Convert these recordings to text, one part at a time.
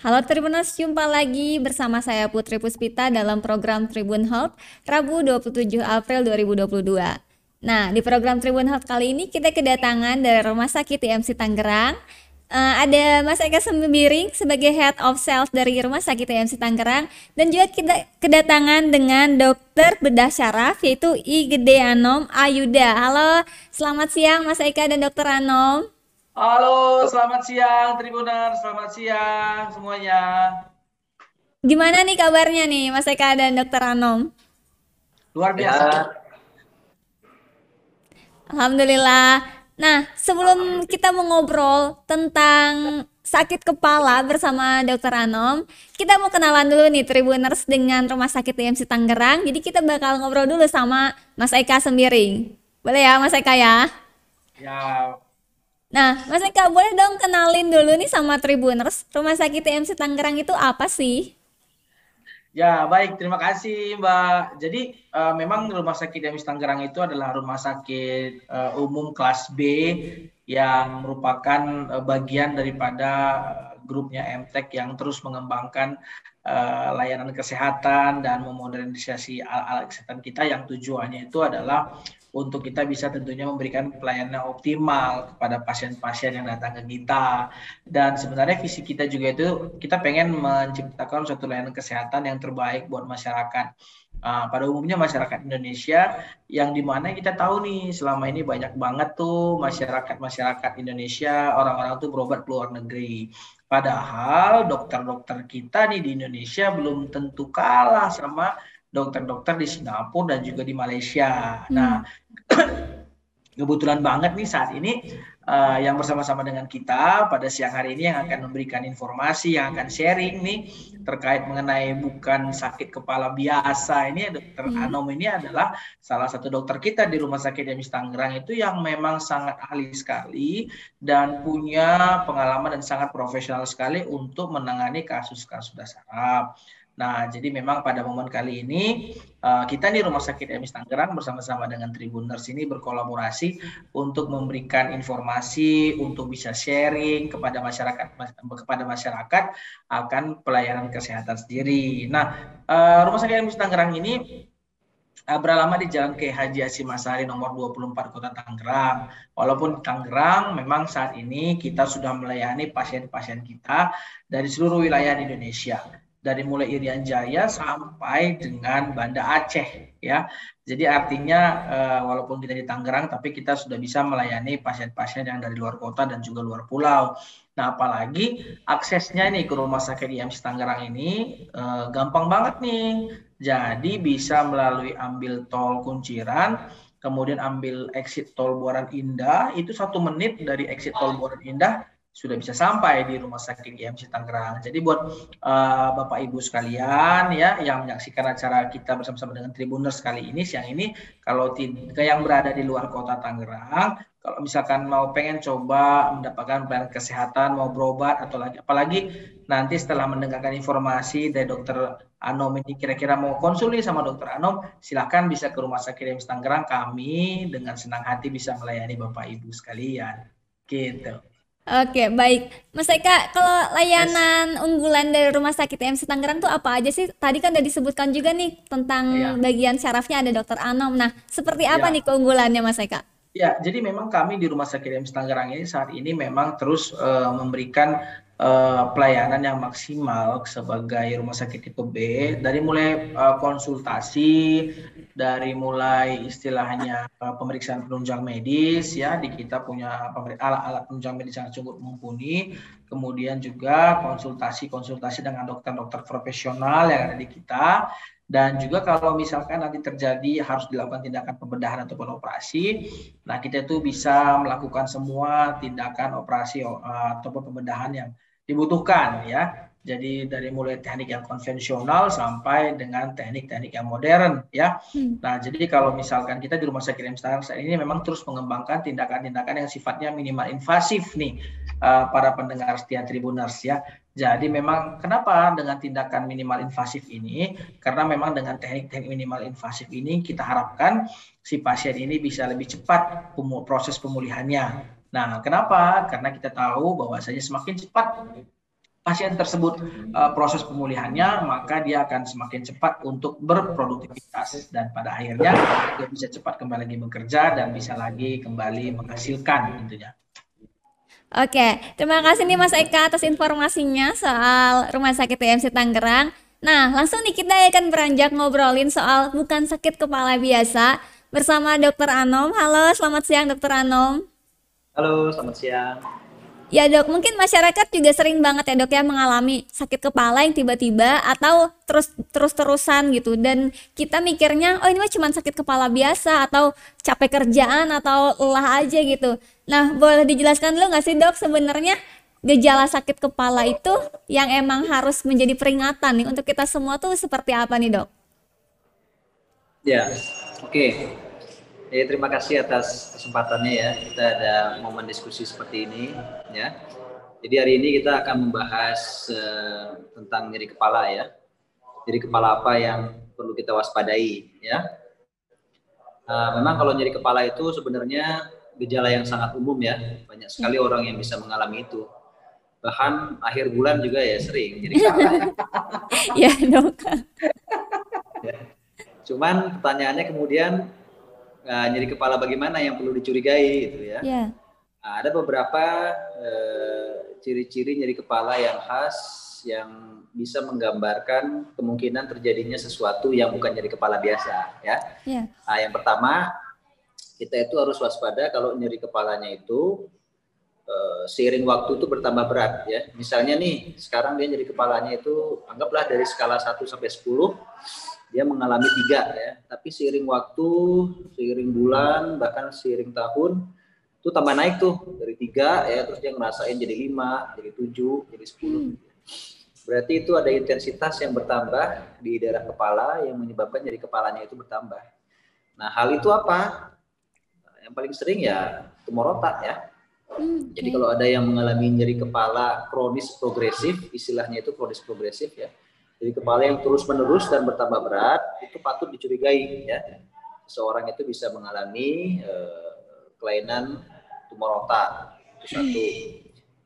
Halo Tribuners, jumpa lagi bersama saya Putri Puspita dalam program Tribun Health Rabu 27 April 2022. Nah, di program Tribun Health kali ini kita kedatangan dari Rumah Sakit IMC Tangerang. Uh, ada Mas Eka Sembiring sebagai Head of Sales dari Rumah Sakit IMC Tangerang dan juga kita kedatangan dengan Dokter Bedah Syaraf yaitu I Gede Anom Ayuda. Halo, selamat siang Mas Eka dan Dokter Anom. Halo, selamat siang Tribuner, selamat siang semuanya. Gimana nih kabarnya nih Mas Eka dan Dokter Anom? Luar biasa. Ya. Alhamdulillah. Nah, sebelum kita mengobrol tentang sakit kepala bersama Dokter Anom, kita mau kenalan dulu nih Tribuners dengan Rumah Sakit IMC Tangerang. Jadi kita bakal ngobrol dulu sama Mas Eka Sembiring. Boleh ya Mas Eka ya? Ya, Nah, Mas Eka boleh dong kenalin dulu nih sama Tribuners, Rumah Sakit TMC Tangerang itu apa sih? Ya, baik. Terima kasih, Mbak. Jadi, uh, memang Rumah Sakit TMC Tangerang itu adalah rumah sakit uh, umum kelas B yang merupakan uh, bagian daripada grupnya MTEK yang terus mengembangkan uh, layanan kesehatan dan memodernisasi alat-alat kesehatan kita yang tujuannya itu adalah untuk kita bisa tentunya memberikan pelayanan optimal kepada pasien-pasien yang datang ke kita. Dan sebenarnya visi kita juga itu kita pengen menciptakan suatu layanan kesehatan yang terbaik buat masyarakat. Uh, pada umumnya masyarakat Indonesia yang di mana kita tahu nih selama ini banyak banget tuh masyarakat-masyarakat Indonesia orang-orang tuh berobat ke luar negeri. Padahal dokter-dokter kita nih di Indonesia belum tentu kalah sama dokter-dokter di Singapura dan juga di Malaysia. Hmm. Nah, kebetulan banget nih saat ini uh, yang bersama-sama dengan kita pada siang hari ini yang akan memberikan informasi, yang akan sharing nih terkait mengenai bukan sakit kepala biasa ini dokter hmm. Anom ini adalah salah satu dokter kita di Rumah Sakit Demis Tangerang itu yang memang sangat ahli sekali dan punya pengalaman dan sangat profesional sekali untuk menangani kasus-kasus dasar. Nah, jadi memang pada momen kali ini uh, kita di Rumah Sakit Emis Tangerang bersama-sama dengan Tribuners ini berkolaborasi untuk memberikan informasi, untuk bisa sharing kepada masyarakat kepada masyarakat akan pelayanan kesehatan sendiri. Nah, uh, Rumah Sakit Emis Tangerang ini uh, beralama di Jalan K Haji Asim Asari nomor 24 Kota Tangerang. Walaupun Tangerang memang saat ini kita sudah melayani pasien-pasien kita dari seluruh wilayah di Indonesia dari mulai Irian Jaya sampai dengan Banda Aceh ya. Jadi artinya uh, walaupun kita di Tangerang tapi kita sudah bisa melayani pasien-pasien yang dari luar kota dan juga luar pulau. Nah, apalagi aksesnya nih ke rumah sakit IMC Tangerang ini uh, gampang banget nih. Jadi bisa melalui ambil tol Kunciran, kemudian ambil exit tol Buaran Indah, itu satu menit dari exit tol Buaran Indah sudah bisa sampai di Rumah Sakit IMC Tangerang. Jadi buat uh, Bapak Ibu sekalian ya yang menyaksikan acara kita bersama-sama dengan Tribuners kali ini siang ini kalau yang berada di luar kota Tangerang, kalau misalkan mau pengen coba mendapatkan pelayanan kesehatan, mau berobat atau lagi apalagi nanti setelah mendengarkan informasi dari dokter Anom ini kira-kira mau konsul sama dokter Anom, silahkan bisa ke Rumah Sakit IMC Tangerang. Kami dengan senang hati bisa melayani Bapak Ibu sekalian. Gitu. Oke, baik. Mas Eka, kalau layanan yes. unggulan dari Rumah Sakit MC Tangerang tuh apa aja sih? Tadi kan udah disebutkan juga nih tentang ya. bagian syarafnya ada Dokter Anom. Nah, seperti apa ya. nih keunggulannya Mas Eka? Ya, jadi memang kami di Rumah Sakit MC Tangerang ini saat ini memang terus uh, memberikan uh, pelayanan yang maksimal sebagai rumah sakit tipe B dari mulai uh, konsultasi dari mulai istilahnya uh, pemeriksaan penunjang medis ya di kita punya alat-alat penunjang medis yang cukup mumpuni kemudian juga konsultasi-konsultasi dengan dokter-dokter profesional yang ada di kita dan juga kalau misalkan nanti terjadi harus dilakukan tindakan pembedahan ataupun operasi, nah kita itu bisa melakukan semua tindakan operasi ataupun pembedahan yang dibutuhkan ya. Jadi dari mulai teknik yang konvensional sampai dengan teknik-teknik yang modern ya. Hmm. Nah, jadi kalau misalkan kita di Rumah Sakit Imstar saat ini memang terus mengembangkan tindakan-tindakan yang sifatnya minimal invasif nih uh, para pendengar setia Tribuners ya. Jadi memang kenapa dengan tindakan minimal invasif ini? Karena memang dengan teknik-teknik minimal invasif ini kita harapkan si pasien ini bisa lebih cepat proses pemulihannya Nah, kenapa? Karena kita tahu bahwasanya semakin cepat pasien tersebut uh, proses pemulihannya, maka dia akan semakin cepat untuk berproduktivitas dan pada akhirnya dia bisa cepat kembali lagi bekerja dan bisa lagi kembali menghasilkan tentunya. Oke, terima kasih nih Mas Eka atas informasinya soal Rumah Sakit TMC Tangerang. Nah, langsung nih kita akan beranjak ngobrolin soal bukan sakit kepala biasa bersama Dokter Anom. Halo, selamat siang Dokter Anom. Halo, selamat siang. Ya dok, mungkin masyarakat juga sering banget ya dok ya mengalami sakit kepala yang tiba-tiba atau terus terus terusan gitu dan kita mikirnya oh ini mah cuma sakit kepala biasa atau capek kerjaan atau lelah aja gitu. Nah boleh dijelaskan dulu nggak sih dok sebenarnya gejala sakit kepala itu yang emang harus menjadi peringatan nih untuk kita semua tuh seperti apa nih dok? Ya, oke. Okay. Ya, terima kasih atas kesempatannya ya. Kita ada momen diskusi seperti ini ya. Jadi hari ini kita akan membahas uh, tentang nyeri kepala ya. Nyeri kepala apa yang perlu kita waspadai ya. Uh, memang kalau nyeri kepala itu sebenarnya gejala yang sangat umum ya. Banyak sekali orang yang bisa mengalami itu. Bahkan akhir bulan juga ya sering nyeri kepala. ya dok. ya. Cuman pertanyaannya kemudian uh, nyeri kepala bagaimana yang perlu dicurigai gitu ya. Yeah. Nah, ada beberapa ciri ciri-ciri nyeri kepala yang khas yang bisa menggambarkan kemungkinan terjadinya sesuatu yang bukan nyeri kepala biasa ya. Yeah. Nah, yang pertama kita itu harus waspada kalau nyeri kepalanya itu uh, seiring waktu itu bertambah berat ya. Misalnya nih, sekarang dia nyeri kepalanya itu anggaplah dari skala 1 sampai 10 dia mengalami tiga ya. Tapi seiring waktu seiring bulan bahkan seiring tahun itu tambah naik tuh. Dari tiga ya terus dia ngerasain jadi lima jadi tujuh jadi sepuluh. Hmm. berarti itu ada intensitas yang bertambah di daerah kepala yang menyebabkan jadi kepalanya itu bertambah. Nah hal itu apa? Yang paling sering ya tumor otak ya. Hmm, Jadi kalau ada yang mengalami nyeri kepala kronis progresif, istilahnya itu kronis progresif ya, jadi kepala yang terus menerus dan bertambah berat itu patut dicurigai ya. Seorang itu bisa mengalami uh, kelainan tumor otak itu satu.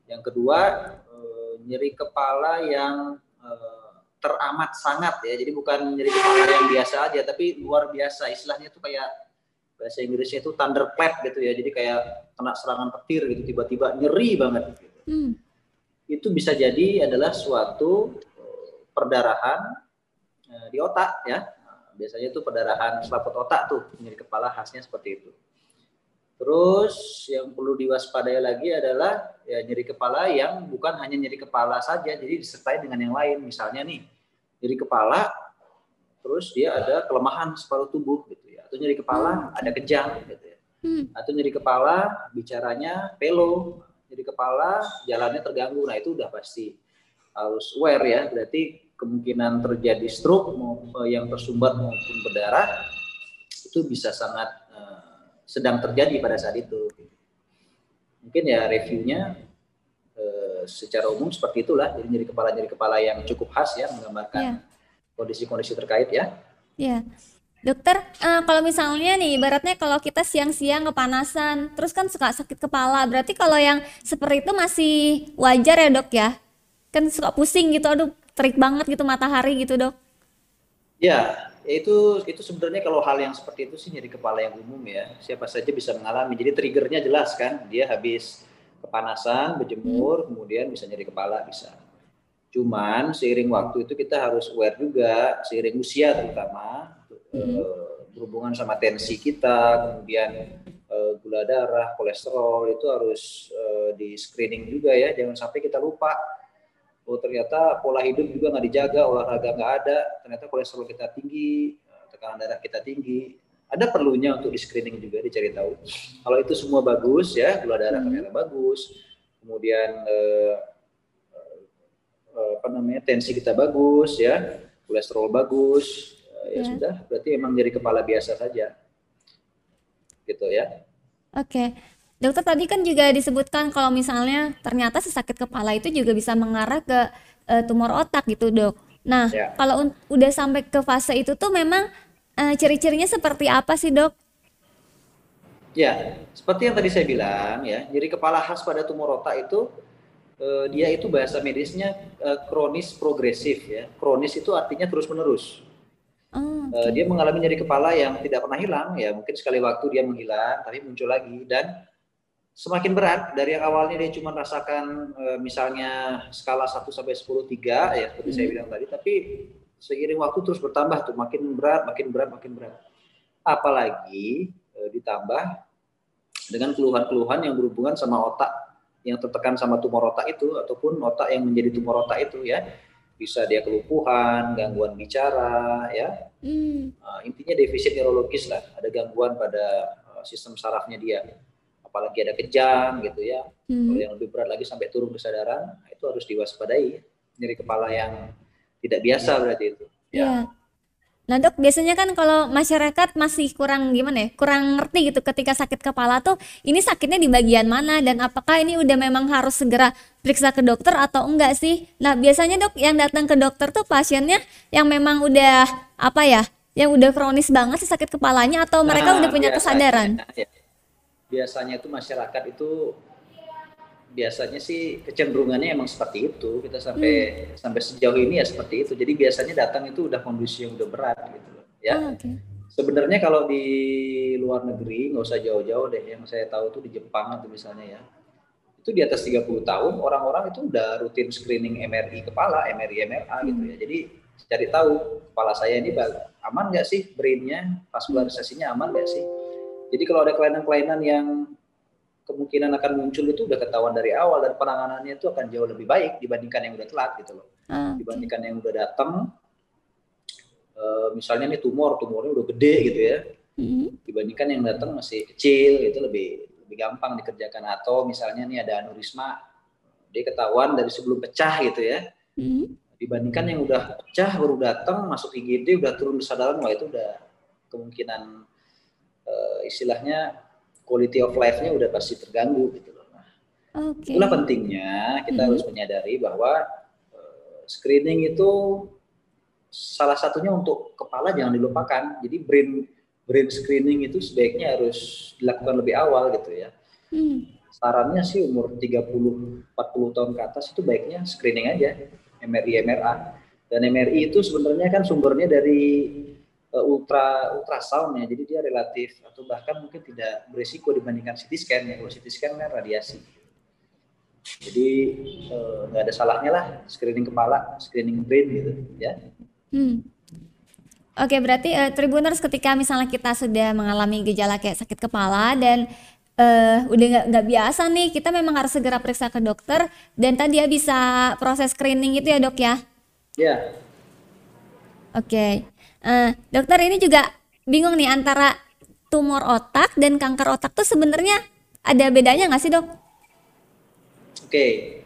Yang kedua uh, nyeri kepala yang uh, teramat sangat ya. Jadi bukan nyeri kepala yang biasa aja tapi luar biasa. Istilahnya itu kayak bahasa Inggrisnya itu thunderclap gitu ya. Jadi kayak kena serangan petir gitu tiba-tiba nyeri banget gitu. Hmm. Itu bisa jadi adalah suatu perdarahan eh, di otak ya. biasanya itu perdarahan selaput otak tuh nyeri kepala khasnya seperti itu. Terus yang perlu diwaspadai lagi adalah ya nyeri kepala yang bukan hanya nyeri kepala saja, jadi disertai dengan yang lain. Misalnya nih, nyeri kepala, terus dia ada kelemahan separuh tubuh gitu ya. Atau nyeri kepala ada kejang gitu ya. Hmm. Atau nyeri kepala bicaranya pelo, nyeri kepala jalannya terganggu. Nah itu udah pasti harus aware ya. Berarti kemungkinan terjadi stroke maupun yang tersumbat maupun berdarah itu bisa sangat uh, sedang terjadi pada saat itu. Mungkin ya reviewnya uh, secara umum seperti itulah. Jadi nyeri kepala nyeri kepala yang cukup khas ya menggambarkan kondisi kondisi-kondisi terkait ya. Iya. Dokter, uh, kalau misalnya nih, ibaratnya kalau kita siang-siang kepanasan, terus kan suka sakit kepala, berarti kalau yang seperti itu masih wajar ya dok ya? Kan suka pusing gitu, aduh terik banget gitu matahari gitu dok? Ya, itu itu sebenarnya kalau hal yang seperti itu sih nyeri kepala yang umum ya. Siapa saja bisa mengalami. Jadi triggernya jelas kan, dia habis kepanasan, berjemur, hmm. kemudian bisa nyeri kepala bisa. Cuman seiring waktu itu kita harus aware juga, seiring usia terutama hmm. eh, berhubungan sama tensi kita, kemudian eh, gula darah, kolesterol itu harus eh, di screening juga ya. Jangan sampai kita lupa oh ternyata pola hidup juga nggak dijaga, olahraga nggak ada, ternyata kolesterol kita tinggi, tekanan darah kita tinggi, ada perlunya untuk di screening juga dicari tahu. Kalau itu semua bagus ya, gula darah hmm. ternyata bagus, kemudian eh, eh, apa namanya tensi kita bagus ya, kolesterol bagus, eh, ya, ya sudah, berarti emang jadi kepala biasa saja, gitu ya. Oke. Okay. Dokter tadi kan juga disebutkan kalau misalnya ternyata si sakit kepala itu juga bisa mengarah ke uh, tumor otak gitu dok. Nah ya. kalau udah sampai ke fase itu tuh memang uh, ciri-cirinya seperti apa sih dok? Ya seperti yang tadi saya bilang ya, jadi kepala khas pada tumor otak itu uh, dia itu bahasa medisnya uh, kronis progresif ya. Kronis itu artinya terus menerus. Oh, okay. dia mengalami nyeri kepala yang tidak pernah hilang ya. Mungkin sekali waktu dia menghilang tapi muncul lagi dan semakin berat dari yang awalnya dia cuma rasakan uh, misalnya skala 1 sampai 10 3 ya seperti hmm. saya bilang tadi tapi seiring waktu terus bertambah tuh makin berat makin berat makin berat apalagi uh, ditambah dengan keluhan-keluhan yang berhubungan sama otak yang tertekan sama tumor otak itu ataupun otak yang menjadi tumor otak itu ya bisa dia kelumpuhan, gangguan bicara ya. Hmm. Uh, intinya defisit neurologis lah, ada gangguan pada sistem sarafnya dia. Apalagi ada kejang gitu ya. Hmm. Kalau yang lebih berat lagi sampai turun kesadaran, nah itu harus diwaspadai. Nyeri kepala yang tidak biasa ya. berarti itu. Ya. ya. Nah dok, biasanya kan kalau masyarakat masih kurang gimana ya, kurang ngerti gitu ketika sakit kepala tuh ini sakitnya di bagian mana dan apakah ini udah memang harus segera periksa ke dokter atau enggak sih? Nah biasanya dok yang datang ke dokter tuh pasiennya yang memang udah apa ya, yang udah kronis banget sih sakit kepalanya atau mereka nah, udah punya biasanya, kesadaran? Ya. Biasanya itu masyarakat itu biasanya sih kecenderungannya emang seperti itu kita sampai hmm. sampai sejauh ini ya seperti itu jadi biasanya datang itu udah kondisi yang udah berat gitu ya oh, okay. sebenarnya kalau di luar negeri nggak usah jauh-jauh deh yang saya tahu tuh di Jepang atau misalnya ya itu di atas 30 tahun orang-orang itu udah rutin screening MRI kepala MRI MRA hmm. gitu ya jadi cari tahu kepala saya ini aman nggak sih brainnya vaskularisasinya aman nggak sih jadi kalau ada kelainan-kelainan yang kemungkinan akan muncul itu udah ketahuan dari awal dan penanganannya itu akan jauh lebih baik dibandingkan yang udah telat gitu loh. Hmm. Dibandingkan yang udah datang, uh, misalnya nih tumor, tumornya udah gede gitu ya. Hmm. Dibandingkan yang datang masih kecil itu lebih lebih gampang dikerjakan atau misalnya nih ada aneurisma, dia ketahuan dari sebelum pecah gitu ya. Hmm. Dibandingkan yang udah pecah baru datang masuk IGD udah turun kesadaran wah itu udah kemungkinan uh, istilahnya quality of life-nya udah pasti terganggu gitu loh. Nah, okay. itulah pentingnya kita hmm. harus menyadari bahwa uh, screening itu salah satunya untuk kepala jangan dilupakan. Jadi brain brain screening itu sebaiknya harus dilakukan lebih awal gitu ya. Hmm. Sarannya sih umur 30 40 tahun ke atas itu baiknya screening aja MRI MRA. Dan MRI itu sebenarnya kan sumbernya dari uh, ultra ultrasound ya jadi dia relatif atau bahkan mungkin tidak berisiko dibandingkan CT scan ya kalau CT scan kan radiasi jadi eh, nggak uh, ada salahnya lah screening kepala screening brain gitu ya hmm. Oke, berarti uh, Tribuners ketika misalnya kita sudah mengalami gejala kayak sakit kepala dan uh, udah nggak nggak biasa nih, kita memang harus segera periksa ke dokter dan tadi ya bisa proses screening itu ya dok ya? Ya. Oke. Okay. Uh, dokter ini juga bingung nih antara tumor otak dan kanker otak tuh sebenarnya ada bedanya nggak sih dok? Oke,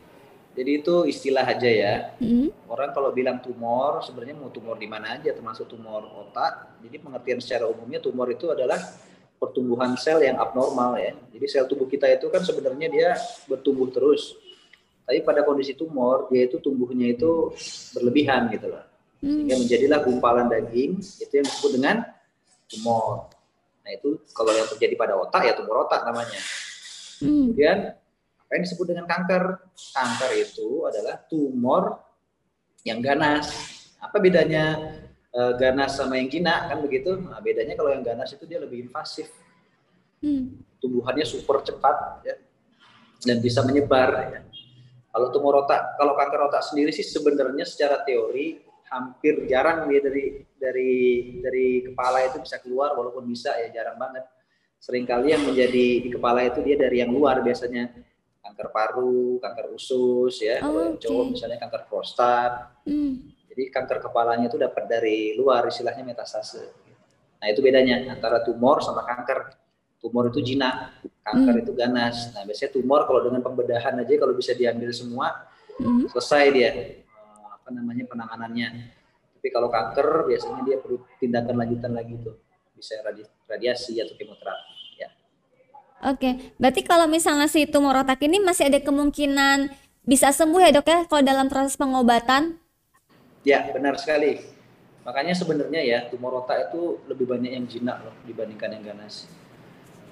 jadi itu istilah aja ya. Mm. Orang kalau bilang tumor sebenarnya mau tumor di mana aja termasuk tumor otak. Jadi pengertian secara umumnya tumor itu adalah pertumbuhan sel yang abnormal ya. Jadi sel tubuh kita itu kan sebenarnya dia bertumbuh terus. Tapi pada kondisi tumor dia itu tumbuhnya itu berlebihan gitu loh sehingga hmm. menjadilah gumpalan daging itu yang disebut dengan tumor. Nah itu kalau yang terjadi pada otak ya tumor otak namanya. Hmm. Kemudian apa yang disebut dengan kanker? Kanker itu adalah tumor yang ganas. Apa bedanya e, ganas sama yang jinak kan begitu? Nah, bedanya kalau yang ganas itu dia lebih invasif. Hmm. Tumbuhannya super cepat ya, dan bisa menyebar. Ya. Kalau tumor otak, kalau kanker otak sendiri sih sebenarnya secara teori hampir jarang dia dari dari dari kepala itu bisa keluar walaupun bisa ya jarang banget. Seringkali yang menjadi di kepala itu dia dari yang luar biasanya kanker paru, kanker usus ya, oh, kalau yang cowok misalnya kanker prostat. Hmm. Jadi kanker kepalanya itu dapat dari luar istilahnya metastase. Nah, itu bedanya antara tumor sama kanker. Tumor itu jinak, kanker hmm. itu ganas. Nah, biasanya tumor kalau dengan pembedahan aja kalau bisa diambil semua hmm. selesai dia apa namanya penanganannya. Tapi kalau kanker biasanya dia perlu tindakan lanjutan lagi tuh, bisa radiasi atau kemoterapi. Ya. Oke, berarti kalau misalnya si tumor otak ini masih ada kemungkinan bisa sembuh ya dok ya kalau dalam proses pengobatan? Ya benar sekali. Makanya sebenarnya ya tumor otak itu lebih banyak yang jinak loh dibandingkan yang ganas.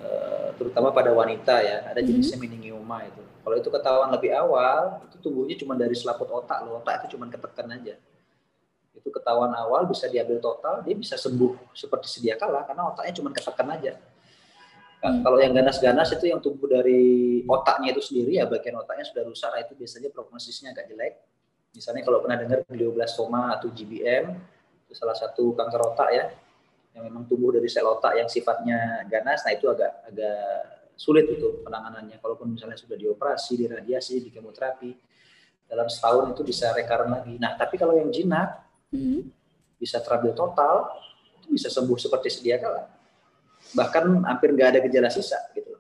Uh, terutama pada wanita ya ada jenisnya mm-hmm. meningioma itu kalau itu ketahuan lebih awal itu tumbuhnya cuma dari selaput otak loh otak itu cuma ketekan aja itu ketahuan awal bisa diambil total dia bisa sembuh seperti sedia kala karena otaknya cuma ketekan aja Hmm. Kalau yang ganas-ganas itu yang tumbuh dari otaknya itu sendiri ya bagian otaknya sudah rusak, nah itu biasanya prognosisnya agak jelek. Misalnya kalau pernah dengar glioblastoma atau GBM itu salah satu kanker otak ya yang memang tumbuh dari sel otak yang sifatnya ganas, nah itu agak agak sulit itu penanganannya. Kalaupun misalnya sudah dioperasi, diradiasi, di kemoterapi, dalam setahun itu bisa recurrent lagi. Nah, tapi kalau yang jinak hmm. bisa terabil total, itu bisa sembuh seperti sedia kala bahkan hampir nggak ada gejala sisa gitu.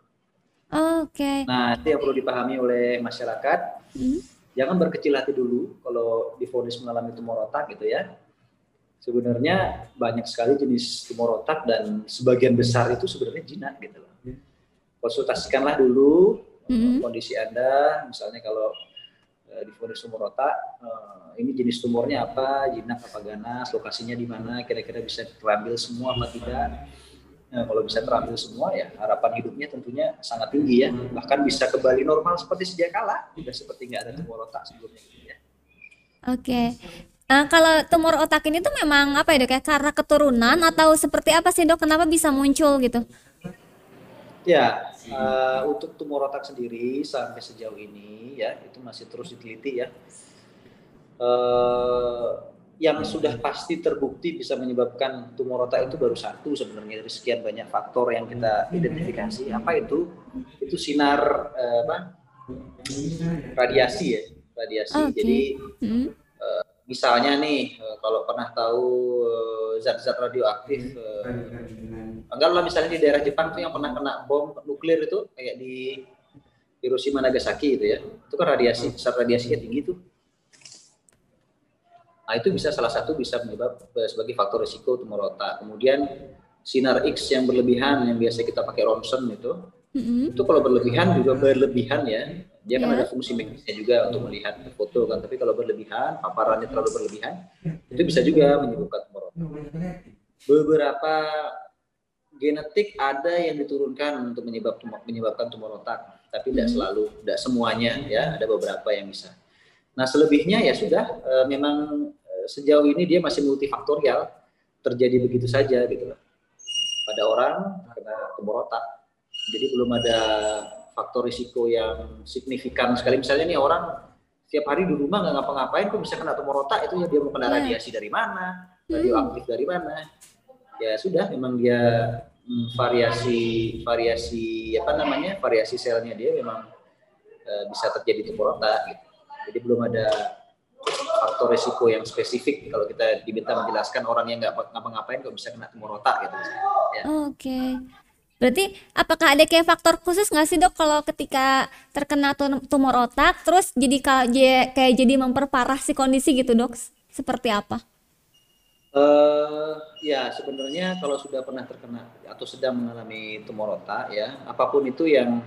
Oke. Okay. Nah itu yang perlu dipahami oleh masyarakat. Hmm. Jangan berkecil hati dulu kalau difonis mengalami tumor otak gitu ya. Sebenarnya banyak sekali jenis tumor otak dan sebagian besar itu sebenarnya jinak gitu loh. Konsultasikanlah dulu hmm. kondisi anda, misalnya kalau uh, difonis tumor otak, uh, ini jenis tumornya apa, jinak apa ganas, lokasinya di mana, kira-kira bisa terambil semua apa tidak Nah, kalau bisa terambil semua ya harapan hidupnya tentunya sangat tinggi ya bahkan bisa kembali normal seperti sedia kala tidak seperti nggak ada tumor otak sebelumnya gitu ya. Oke. Okay. Nah, kalau tumor otak ini tuh memang apa ya dok ya karena keturunan atau seperti apa sih dok? Kenapa bisa muncul gitu? Ya, uh, untuk tumor otak sendiri sampai sejauh ini ya itu masih terus diteliti ya. Uh, yang sudah pasti terbukti bisa menyebabkan tumor otak itu baru satu sebenarnya dari sekian banyak faktor yang kita identifikasi. Apa itu? Itu sinar eh, apa? Radiasi ya, radiasi. Okay. Jadi hmm. Misalnya nih eh, kalau pernah tahu eh, zat-zat radioaktif, eh, anggaplah misalnya di daerah Jepang tuh yang pernah kena bom nuklir itu kayak di Hiroshima Nagasaki itu ya, itu kan radiasi, zat radiasinya tinggi tuh Nah, itu bisa salah satu bisa menyebab sebagai faktor risiko tumor otak. Kemudian sinar X yang berlebihan yang biasa kita pakai ronsen itu, mm-hmm. itu kalau berlebihan juga berlebihan ya. Dia kan yeah. ada fungsi medisnya juga untuk melihat foto kan. Tapi kalau berlebihan, paparannya terlalu berlebihan, itu bisa juga menyebabkan tumor otak. Beberapa genetik ada yang diturunkan untuk menyebab menyebabkan tumor otak, tapi tidak mm-hmm. selalu, tidak semuanya ya. Ada beberapa yang bisa. Nah selebihnya ya sudah e, memang e, sejauh ini dia masih multifaktorial terjadi begitu saja gitu loh. Pada orang kena tumor otak. Jadi belum ada faktor risiko yang signifikan sekali. Misalnya nih orang setiap hari di rumah nggak ngapa-ngapain kok bisa kena tumor otak itu ya dia mau kena iya. radiasi dari mana, radioaktif dari mana. Ya sudah memang dia hmm, variasi variasi apa namanya variasi selnya dia memang e, bisa terjadi tumor otak gitu. Jadi belum ada faktor resiko yang spesifik kalau kita diminta menjelaskan orang yang nggak ngapa-ngapain kok bisa kena tumor otak gitu. Ya. Oke. Okay. Berarti apakah ada kayak faktor khusus nggak sih dok kalau ketika terkena tumor otak terus jadi kayak jadi memperparah si kondisi gitu dok? Seperti apa? Uh, ya sebenarnya kalau sudah pernah terkena atau sedang mengalami tumor otak ya apa pun itu yang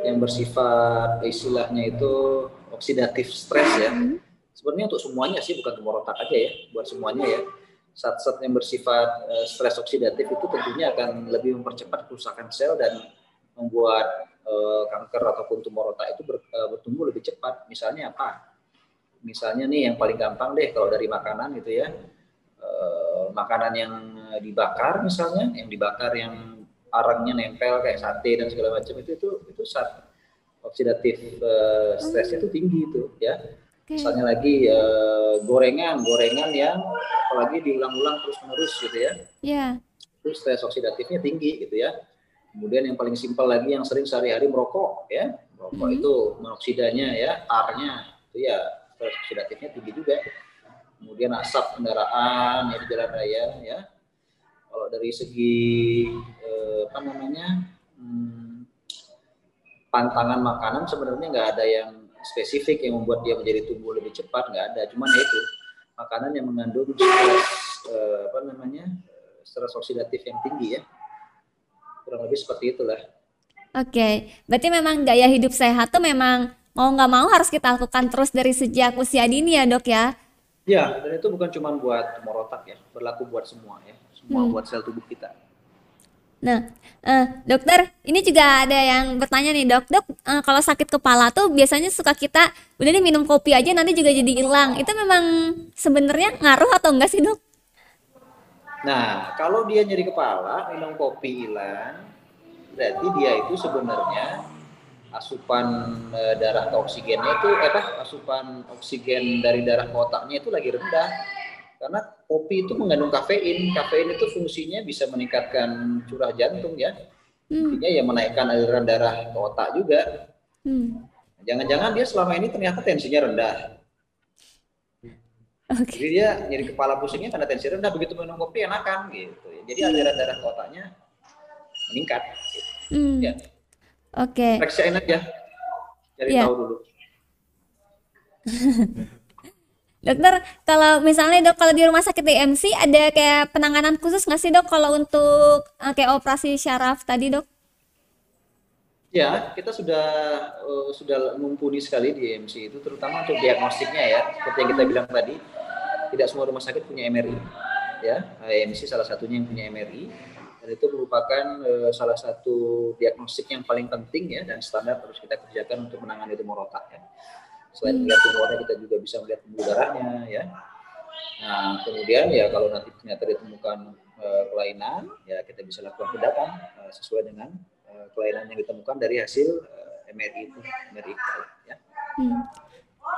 yang bersifat istilahnya itu oksidatif stres ya. Hmm. Sebenarnya untuk semuanya sih bukan tumor otak aja ya, buat semuanya ya. Zat-zat yang bersifat uh, stres oksidatif itu tentunya akan lebih mempercepat kerusakan sel dan membuat uh, kanker ataupun tumor otak itu uh, bertumbuh lebih cepat. Misalnya apa? Misalnya nih yang paling gampang deh kalau dari makanan gitu ya. Makanan yang dibakar misalnya, yang dibakar yang arangnya nempel kayak sate dan segala macam itu itu itu saat oksidatif uh, stresnya itu tinggi itu ya. Okay. Misalnya lagi uh, gorengan, gorengan yang apalagi diulang-ulang terus-menerus gitu ya. Iya. Yeah. Itu stres oksidatifnya tinggi gitu ya. Kemudian yang paling simpel lagi yang sering sehari-hari merokok ya. Merokok mm -hmm. itu monoksidanya ya, tarnya itu ya stres oksidatifnya tinggi juga. Kemudian asap kendaraan ya di jalan raya ya. Kalau dari segi eh, apa namanya? Hmm, pantangan makanan sebenarnya nggak ada yang spesifik yang membuat dia menjadi tumbuh lebih cepat nggak ada. Cuman ya itu makanan yang mengandung stres eh, apa namanya stres oksidatif yang tinggi ya. Kurang lebih seperti itulah. Oke berarti memang gaya hidup sehat tuh memang mau nggak mau harus kita lakukan terus dari sejak usia dini ya dok ya? Ya dan itu bukan cuma buat tumor otak ya berlaku buat semua ya semua hmm. buat sel tubuh kita Nah, uh, dokter, ini juga ada yang bertanya nih dok, dok uh, kalau sakit kepala tuh biasanya suka kita udah nih minum kopi aja nanti juga jadi hilang. Itu memang sebenarnya ngaruh atau enggak sih dok? Nah, kalau dia nyeri kepala minum kopi hilang, berarti dia itu sebenarnya asupan e, darah ke oksigennya itu eh, apa asupan oksigen dari darah ke otaknya itu lagi rendah karena kopi itu mengandung kafein. Kafein itu fungsinya bisa meningkatkan curah jantung ya. Hmm. ya menaikkan aliran darah ke otak juga. Hmm. Jangan-jangan dia selama ini ternyata tensinya rendah. Okay. Jadi dia nyeri kepala pusingnya karena tensi rendah, begitu minum kopi enakan gitu. Jadi aliran darah ke otaknya meningkat. Gitu. Hmm. Ya. Oke. Okay. Periksain aja. Cari yeah. tahu dulu. Dokter, kalau misalnya dok kalau di rumah sakit DMC ada kayak penanganan khusus nggak sih dok kalau untuk uh, kayak operasi syaraf tadi dok? Ya, kita sudah uh, sudah mumpuni sekali di DMC itu terutama untuk diagnostiknya ya seperti yang kita bilang tadi tidak semua rumah sakit punya MRI ya AMC salah satunya yang punya MRI dan itu merupakan uh, salah satu diagnostik yang paling penting ya dan standar harus kita kerjakan untuk menangani tumor otak ya. Selain hmm. melihat tumornya, kita juga bisa melihat pembuluh darahnya, ya. Nah, kemudian ya kalau nanti ternyata ditemukan uh, kelainan, ya kita bisa lakukan tindakan uh, sesuai dengan uh, kelainan yang ditemukan dari hasil MRI itu, MRI ya. Hmm.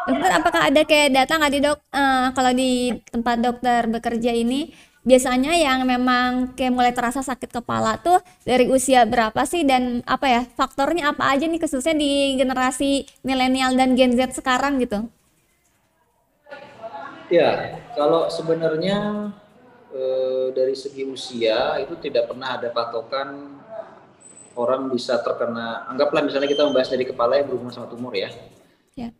Dokter, apakah ada kayak data nggak di dok uh, kalau di tempat dokter bekerja ini biasanya yang memang kayak mulai terasa sakit kepala tuh dari usia berapa sih dan apa ya faktornya apa aja nih khususnya di generasi milenial dan Gen Z sekarang gitu? Ya, kalau sebenarnya e, dari segi usia itu tidak pernah ada patokan orang bisa terkena anggaplah misalnya kita membahas dari kepala yang berhubungan sama tumor ya. Ya.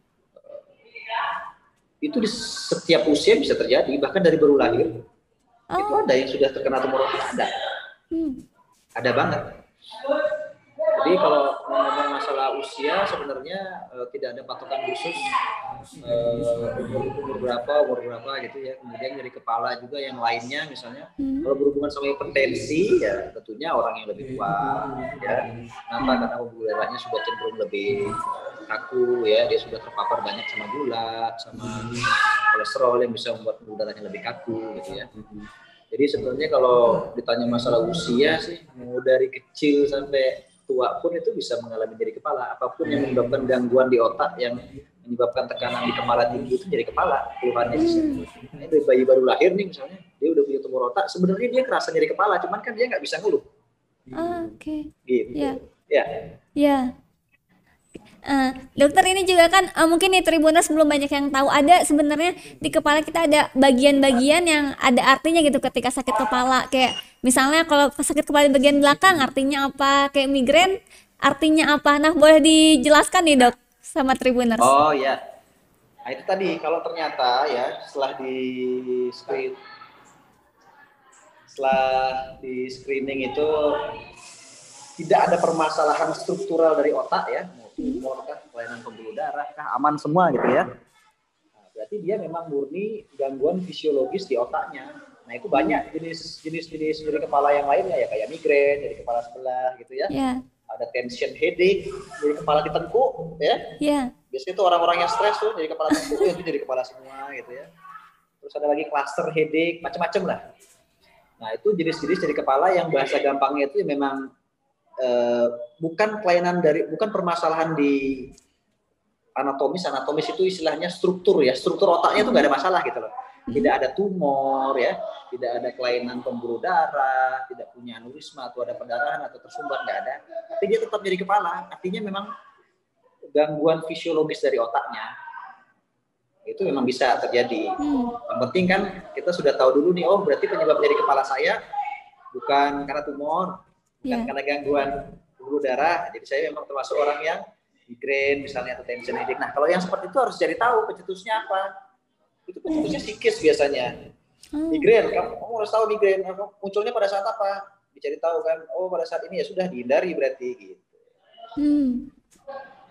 Itu di setiap usia bisa terjadi bahkan dari baru lahir oh. itu ada yang sudah terkena tumor otak ada hmm. ada banget jadi kalau ngomong masalah usia sebenarnya uh, tidak ada patokan khusus uh, umur, umur berapa umur berapa gitu ya kemudian dari kepala juga yang lainnya misalnya hmm. kalau berhubungan sama hipertensi ya tentunya orang yang lebih tua ya kenapa karena pembuluh darahnya sudah cenderung lebih kaku ya dia sudah terpapar banyak sama gula sama kolesterol yang bisa membuat pembuluh darahnya lebih kaku gitu ya jadi sebenarnya kalau ditanya masalah usia sih, mau dari kecil sampai tua pun itu bisa mengalami jadi kepala. Apa pun yang menyebabkan gangguan di otak yang menyebabkan tekanan di kepala tinggi itu jadi kepala keluhannya. Nah, itu bayi baru lahir nih misalnya, dia udah punya tumor otak, sebenarnya dia kerasa jadi kepala, cuman kan dia nggak bisa ngeluh. Oh, Oke. Okay. Gitu. Ya. Ya. Ya. Uh, dokter ini juga kan uh, mungkin nih Tribuners belum banyak yang tahu. Ada sebenarnya di kepala kita ada bagian-bagian yang ada artinya gitu ketika sakit kepala. Kayak misalnya kalau sakit kepala di bagian belakang artinya apa? Kayak migrain artinya apa? Nah boleh dijelaskan nih dok sama Tribuners. Oh ya nah, itu tadi kalau ternyata ya setelah di screen setelah di screening itu tidak ada permasalahan struktural dari otak ya tumor kah, kelainan pembuluh darah kah, aman semua gitu ya. Nah, berarti dia memang murni gangguan fisiologis di otaknya. Nah itu banyak jenis jenis jenis nyeri kepala yang lainnya ya kayak migrain, jadi kepala sebelah gitu ya. Yeah. Ada tension headache, jadi kepala ditengkuk ya. Yeah. Biasanya itu orang-orang yang stres tuh jadi kepala tengkuk itu jadi kepala semua gitu ya. Terus ada lagi cluster headache, macam-macam lah. Nah itu jenis-jenis jadi kepala yang bahasa gampangnya itu memang Eh, bukan kelainan dari bukan permasalahan di anatomis. Anatomis itu istilahnya struktur ya. Struktur otaknya itu nggak ada masalah gitu loh. Tidak ada tumor ya. Tidak ada kelainan pembuluh darah tidak punya aneurisma atau ada pendarahan atau tersumbat nggak ada. Tapi dia tetap jadi kepala. Artinya memang gangguan fisiologis dari otaknya itu memang bisa terjadi. Yang penting kan kita sudah tahu dulu nih oh berarti penyebab jadi kepala saya bukan karena tumor yeah. karena gangguan pembuluh darah. Jadi saya memang termasuk orang yang migrain misalnya atau tension headache. Nah kalau yang seperti itu harus cari tahu pencetusnya apa. Itu pencetusnya psikis biasanya. Hmm. Migrain, kamu, kamu harus tahu migrain munculnya pada saat apa. Dicari tahu kan, oh pada saat ini ya sudah dihindari berarti gitu. Hmm.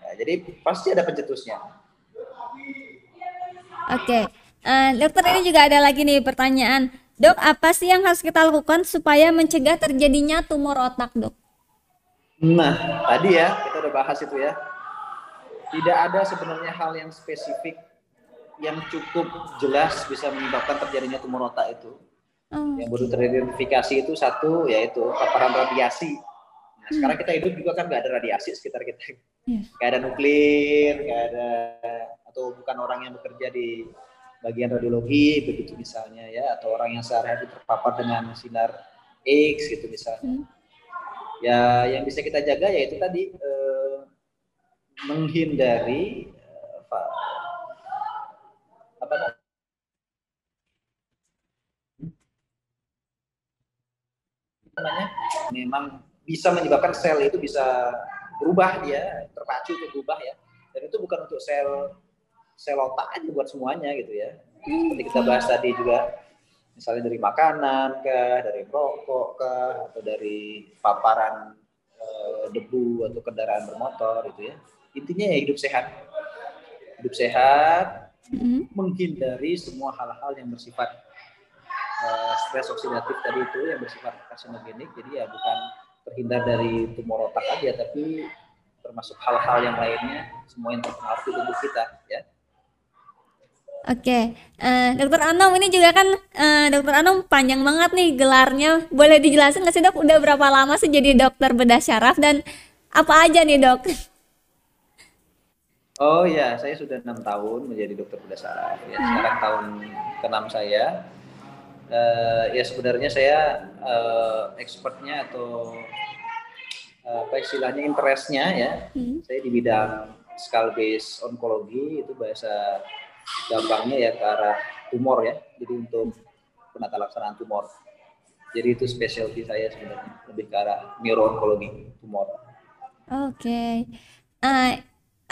Nah, jadi pasti ada pencetusnya. Oke, okay. uh, eh, dokter ini juga ada lagi nih pertanyaan Dok, apa sih yang harus kita lakukan supaya mencegah terjadinya tumor otak, dok? Nah, tadi ya, kita udah bahas itu ya. Tidak ada sebenarnya hal yang spesifik yang cukup jelas bisa menyebabkan terjadinya tumor otak itu. Oh. Yang baru teridentifikasi itu satu, yaitu paparan radiasi. Nah, hmm. sekarang kita hidup juga kan nggak ada radiasi sekitar kita. Yeah. Gak ada nuklir, gak ada atau bukan orang yang bekerja di bagian radiologi begitu misalnya ya atau orang yang sehari-hari terpapar dengan sinar X gitu misalnya. Hmm. Ya yang bisa kita jaga yaitu tadi eh, menghindari eh, apa namanya memang bisa menyebabkan sel itu bisa berubah dia terpacu untuk berubah ya dan itu bukan untuk sel sel otak aja buat semuanya gitu ya. Hmm. Seperti kita bahas tadi juga, misalnya dari makanan kah, dari rokok kah, atau dari paparan e, debu atau kendaraan bermotor gitu ya. Intinya ya hidup sehat. Hidup sehat, hmm. menghindari semua hal-hal yang bersifat e, stres oksidatif tadi itu yang bersifat karsinogenik. Jadi ya bukan terhindar dari tumor otak aja, tapi termasuk hal-hal yang lainnya semua yang terpengaruh di tubuh kita ya Oke, uh, Dokter Anom ini juga kan uh, Dokter Anom panjang banget nih gelarnya. Boleh dijelasin nggak sih dok? Udah berapa lama sih jadi dokter bedah syaraf dan apa aja nih dok? Oh ya, saya sudah enam tahun menjadi dokter bedah syaraf. Ya, hmm. sekarang tahun keenam saya. Uh, ya sebenarnya saya uh, expertnya atau uh, apa istilahnya interestnya ya. Hmm. Saya di bidang skull base onkologi itu bahasa gampangnya ya ke arah tumor ya. Jadi untuk penata laksanaan tumor. Jadi itu specialty saya sebenarnya lebih ke arah neuroonkologi tumor. Oke. Okay. Uh, eh,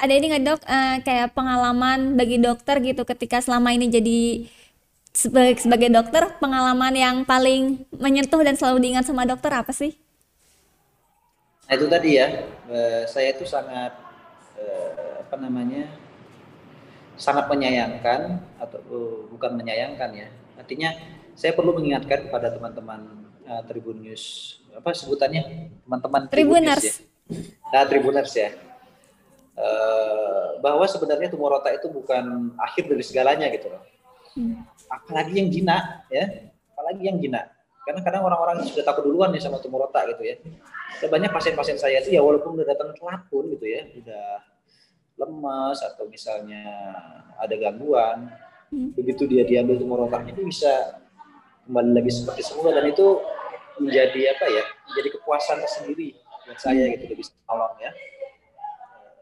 ada ini nggak dok uh, kayak pengalaman bagi dokter gitu ketika selama ini jadi sebagai sebagai dokter pengalaman yang paling menyentuh dan selalu diingat sama dokter apa sih? Nah itu tadi ya, uh, saya itu sangat uh, apa namanya sangat menyayangkan atau uh, bukan menyayangkan ya. Artinya saya perlu mengingatkan kepada teman-teman uh, Tribun News apa sebutannya teman-teman Tribuners ya. Nah, Tribuners ya. Uh, bahwa sebenarnya tumor otak itu bukan akhir dari segalanya gitu loh. Hmm. Apalagi yang jina ya, apalagi yang jina. Karena kadang orang-orang sudah takut duluan nih sama tumor otak gitu ya. Dan banyak pasien-pasien saya itu ya walaupun udah datang telat pun gitu ya, udah lemas atau misalnya ada gangguan, hmm. begitu dia diambil tumor otaknya itu bisa kembali lagi seperti semula dan itu menjadi apa ya? Menjadi kepuasan tersendiri buat saya hmm. gitu bisa menolong ya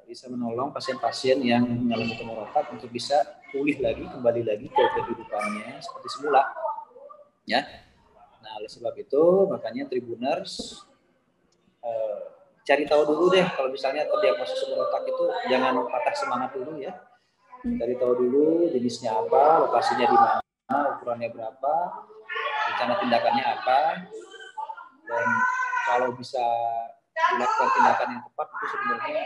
bisa menolong pasien-pasien yang mengalami tumor otak untuk bisa pulih lagi kembali lagi ke kehidupannya seperti semula ya nah oleh sebab itu makanya Tribuners eh, cari tahu dulu deh kalau misalnya terdiagnosis tumor otak itu jangan patah semangat dulu ya. Cari tahu dulu jenisnya apa, lokasinya di mana, ukurannya berapa, rencana tindakannya apa, dan kalau bisa dilakukan tindakan yang tepat itu sebenarnya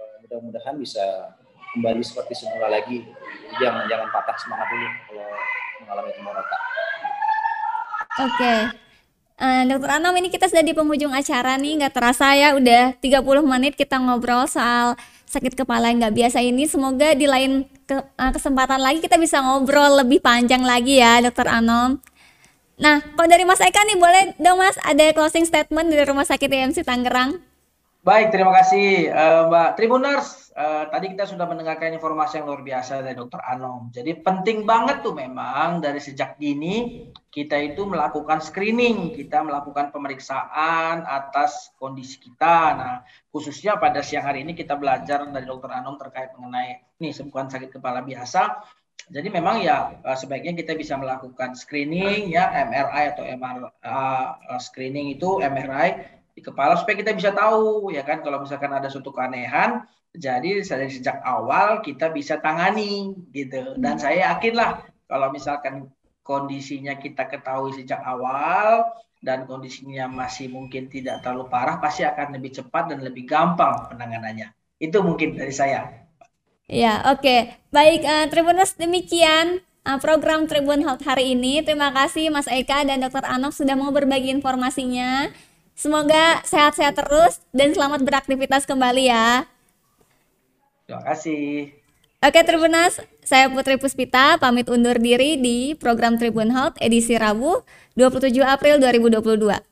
eh, mudah-mudahan bisa kembali seperti semula lagi. Jangan jangan patah semangat dulu kalau mengalami tumor otak. Oke. Okay. Uh, Dokter Anom ini kita sudah di penghujung acara nih, nggak terasa ya udah 30 menit kita ngobrol soal sakit kepala yang nggak biasa ini. Semoga di lain ke, uh, kesempatan lagi kita bisa ngobrol lebih panjang lagi ya Dokter Anom. Nah, kalau dari Mas Eka nih boleh dong Mas ada closing statement dari Rumah Sakit IMC Tangerang? Baik, terima kasih uh, Mbak Tribuners. Uh, tadi kita sudah mendengarkan informasi yang luar biasa dari Dokter Anom. Jadi penting banget tuh memang dari sejak dini kita itu melakukan screening, kita melakukan pemeriksaan atas kondisi kita. Nah, khususnya pada siang hari ini kita belajar dari Dokter Anom terkait mengenai ini bukan sakit kepala biasa. Jadi memang ya uh, sebaiknya kita bisa melakukan screening ya MRI atau MR uh, screening itu MRI di kepala supaya kita bisa tahu ya kan kalau misalkan ada suatu keanehan jadi dari sejak awal kita bisa tangani gitu dan saya yakin lah kalau misalkan kondisinya kita ketahui sejak awal dan kondisinya masih mungkin tidak terlalu parah pasti akan lebih cepat dan lebih gampang penanganannya itu mungkin dari saya ya oke okay. baik uh, Tribuners demikian uh, program Tribun Health hari ini. Terima kasih Mas Eka dan Dr. Anok sudah mau berbagi informasinya. Semoga sehat-sehat terus dan selamat beraktivitas kembali ya. Terima kasih. Oke Tribunas, saya Putri Puspita pamit undur diri di program Tribun Health edisi Rabu 27 April 2022.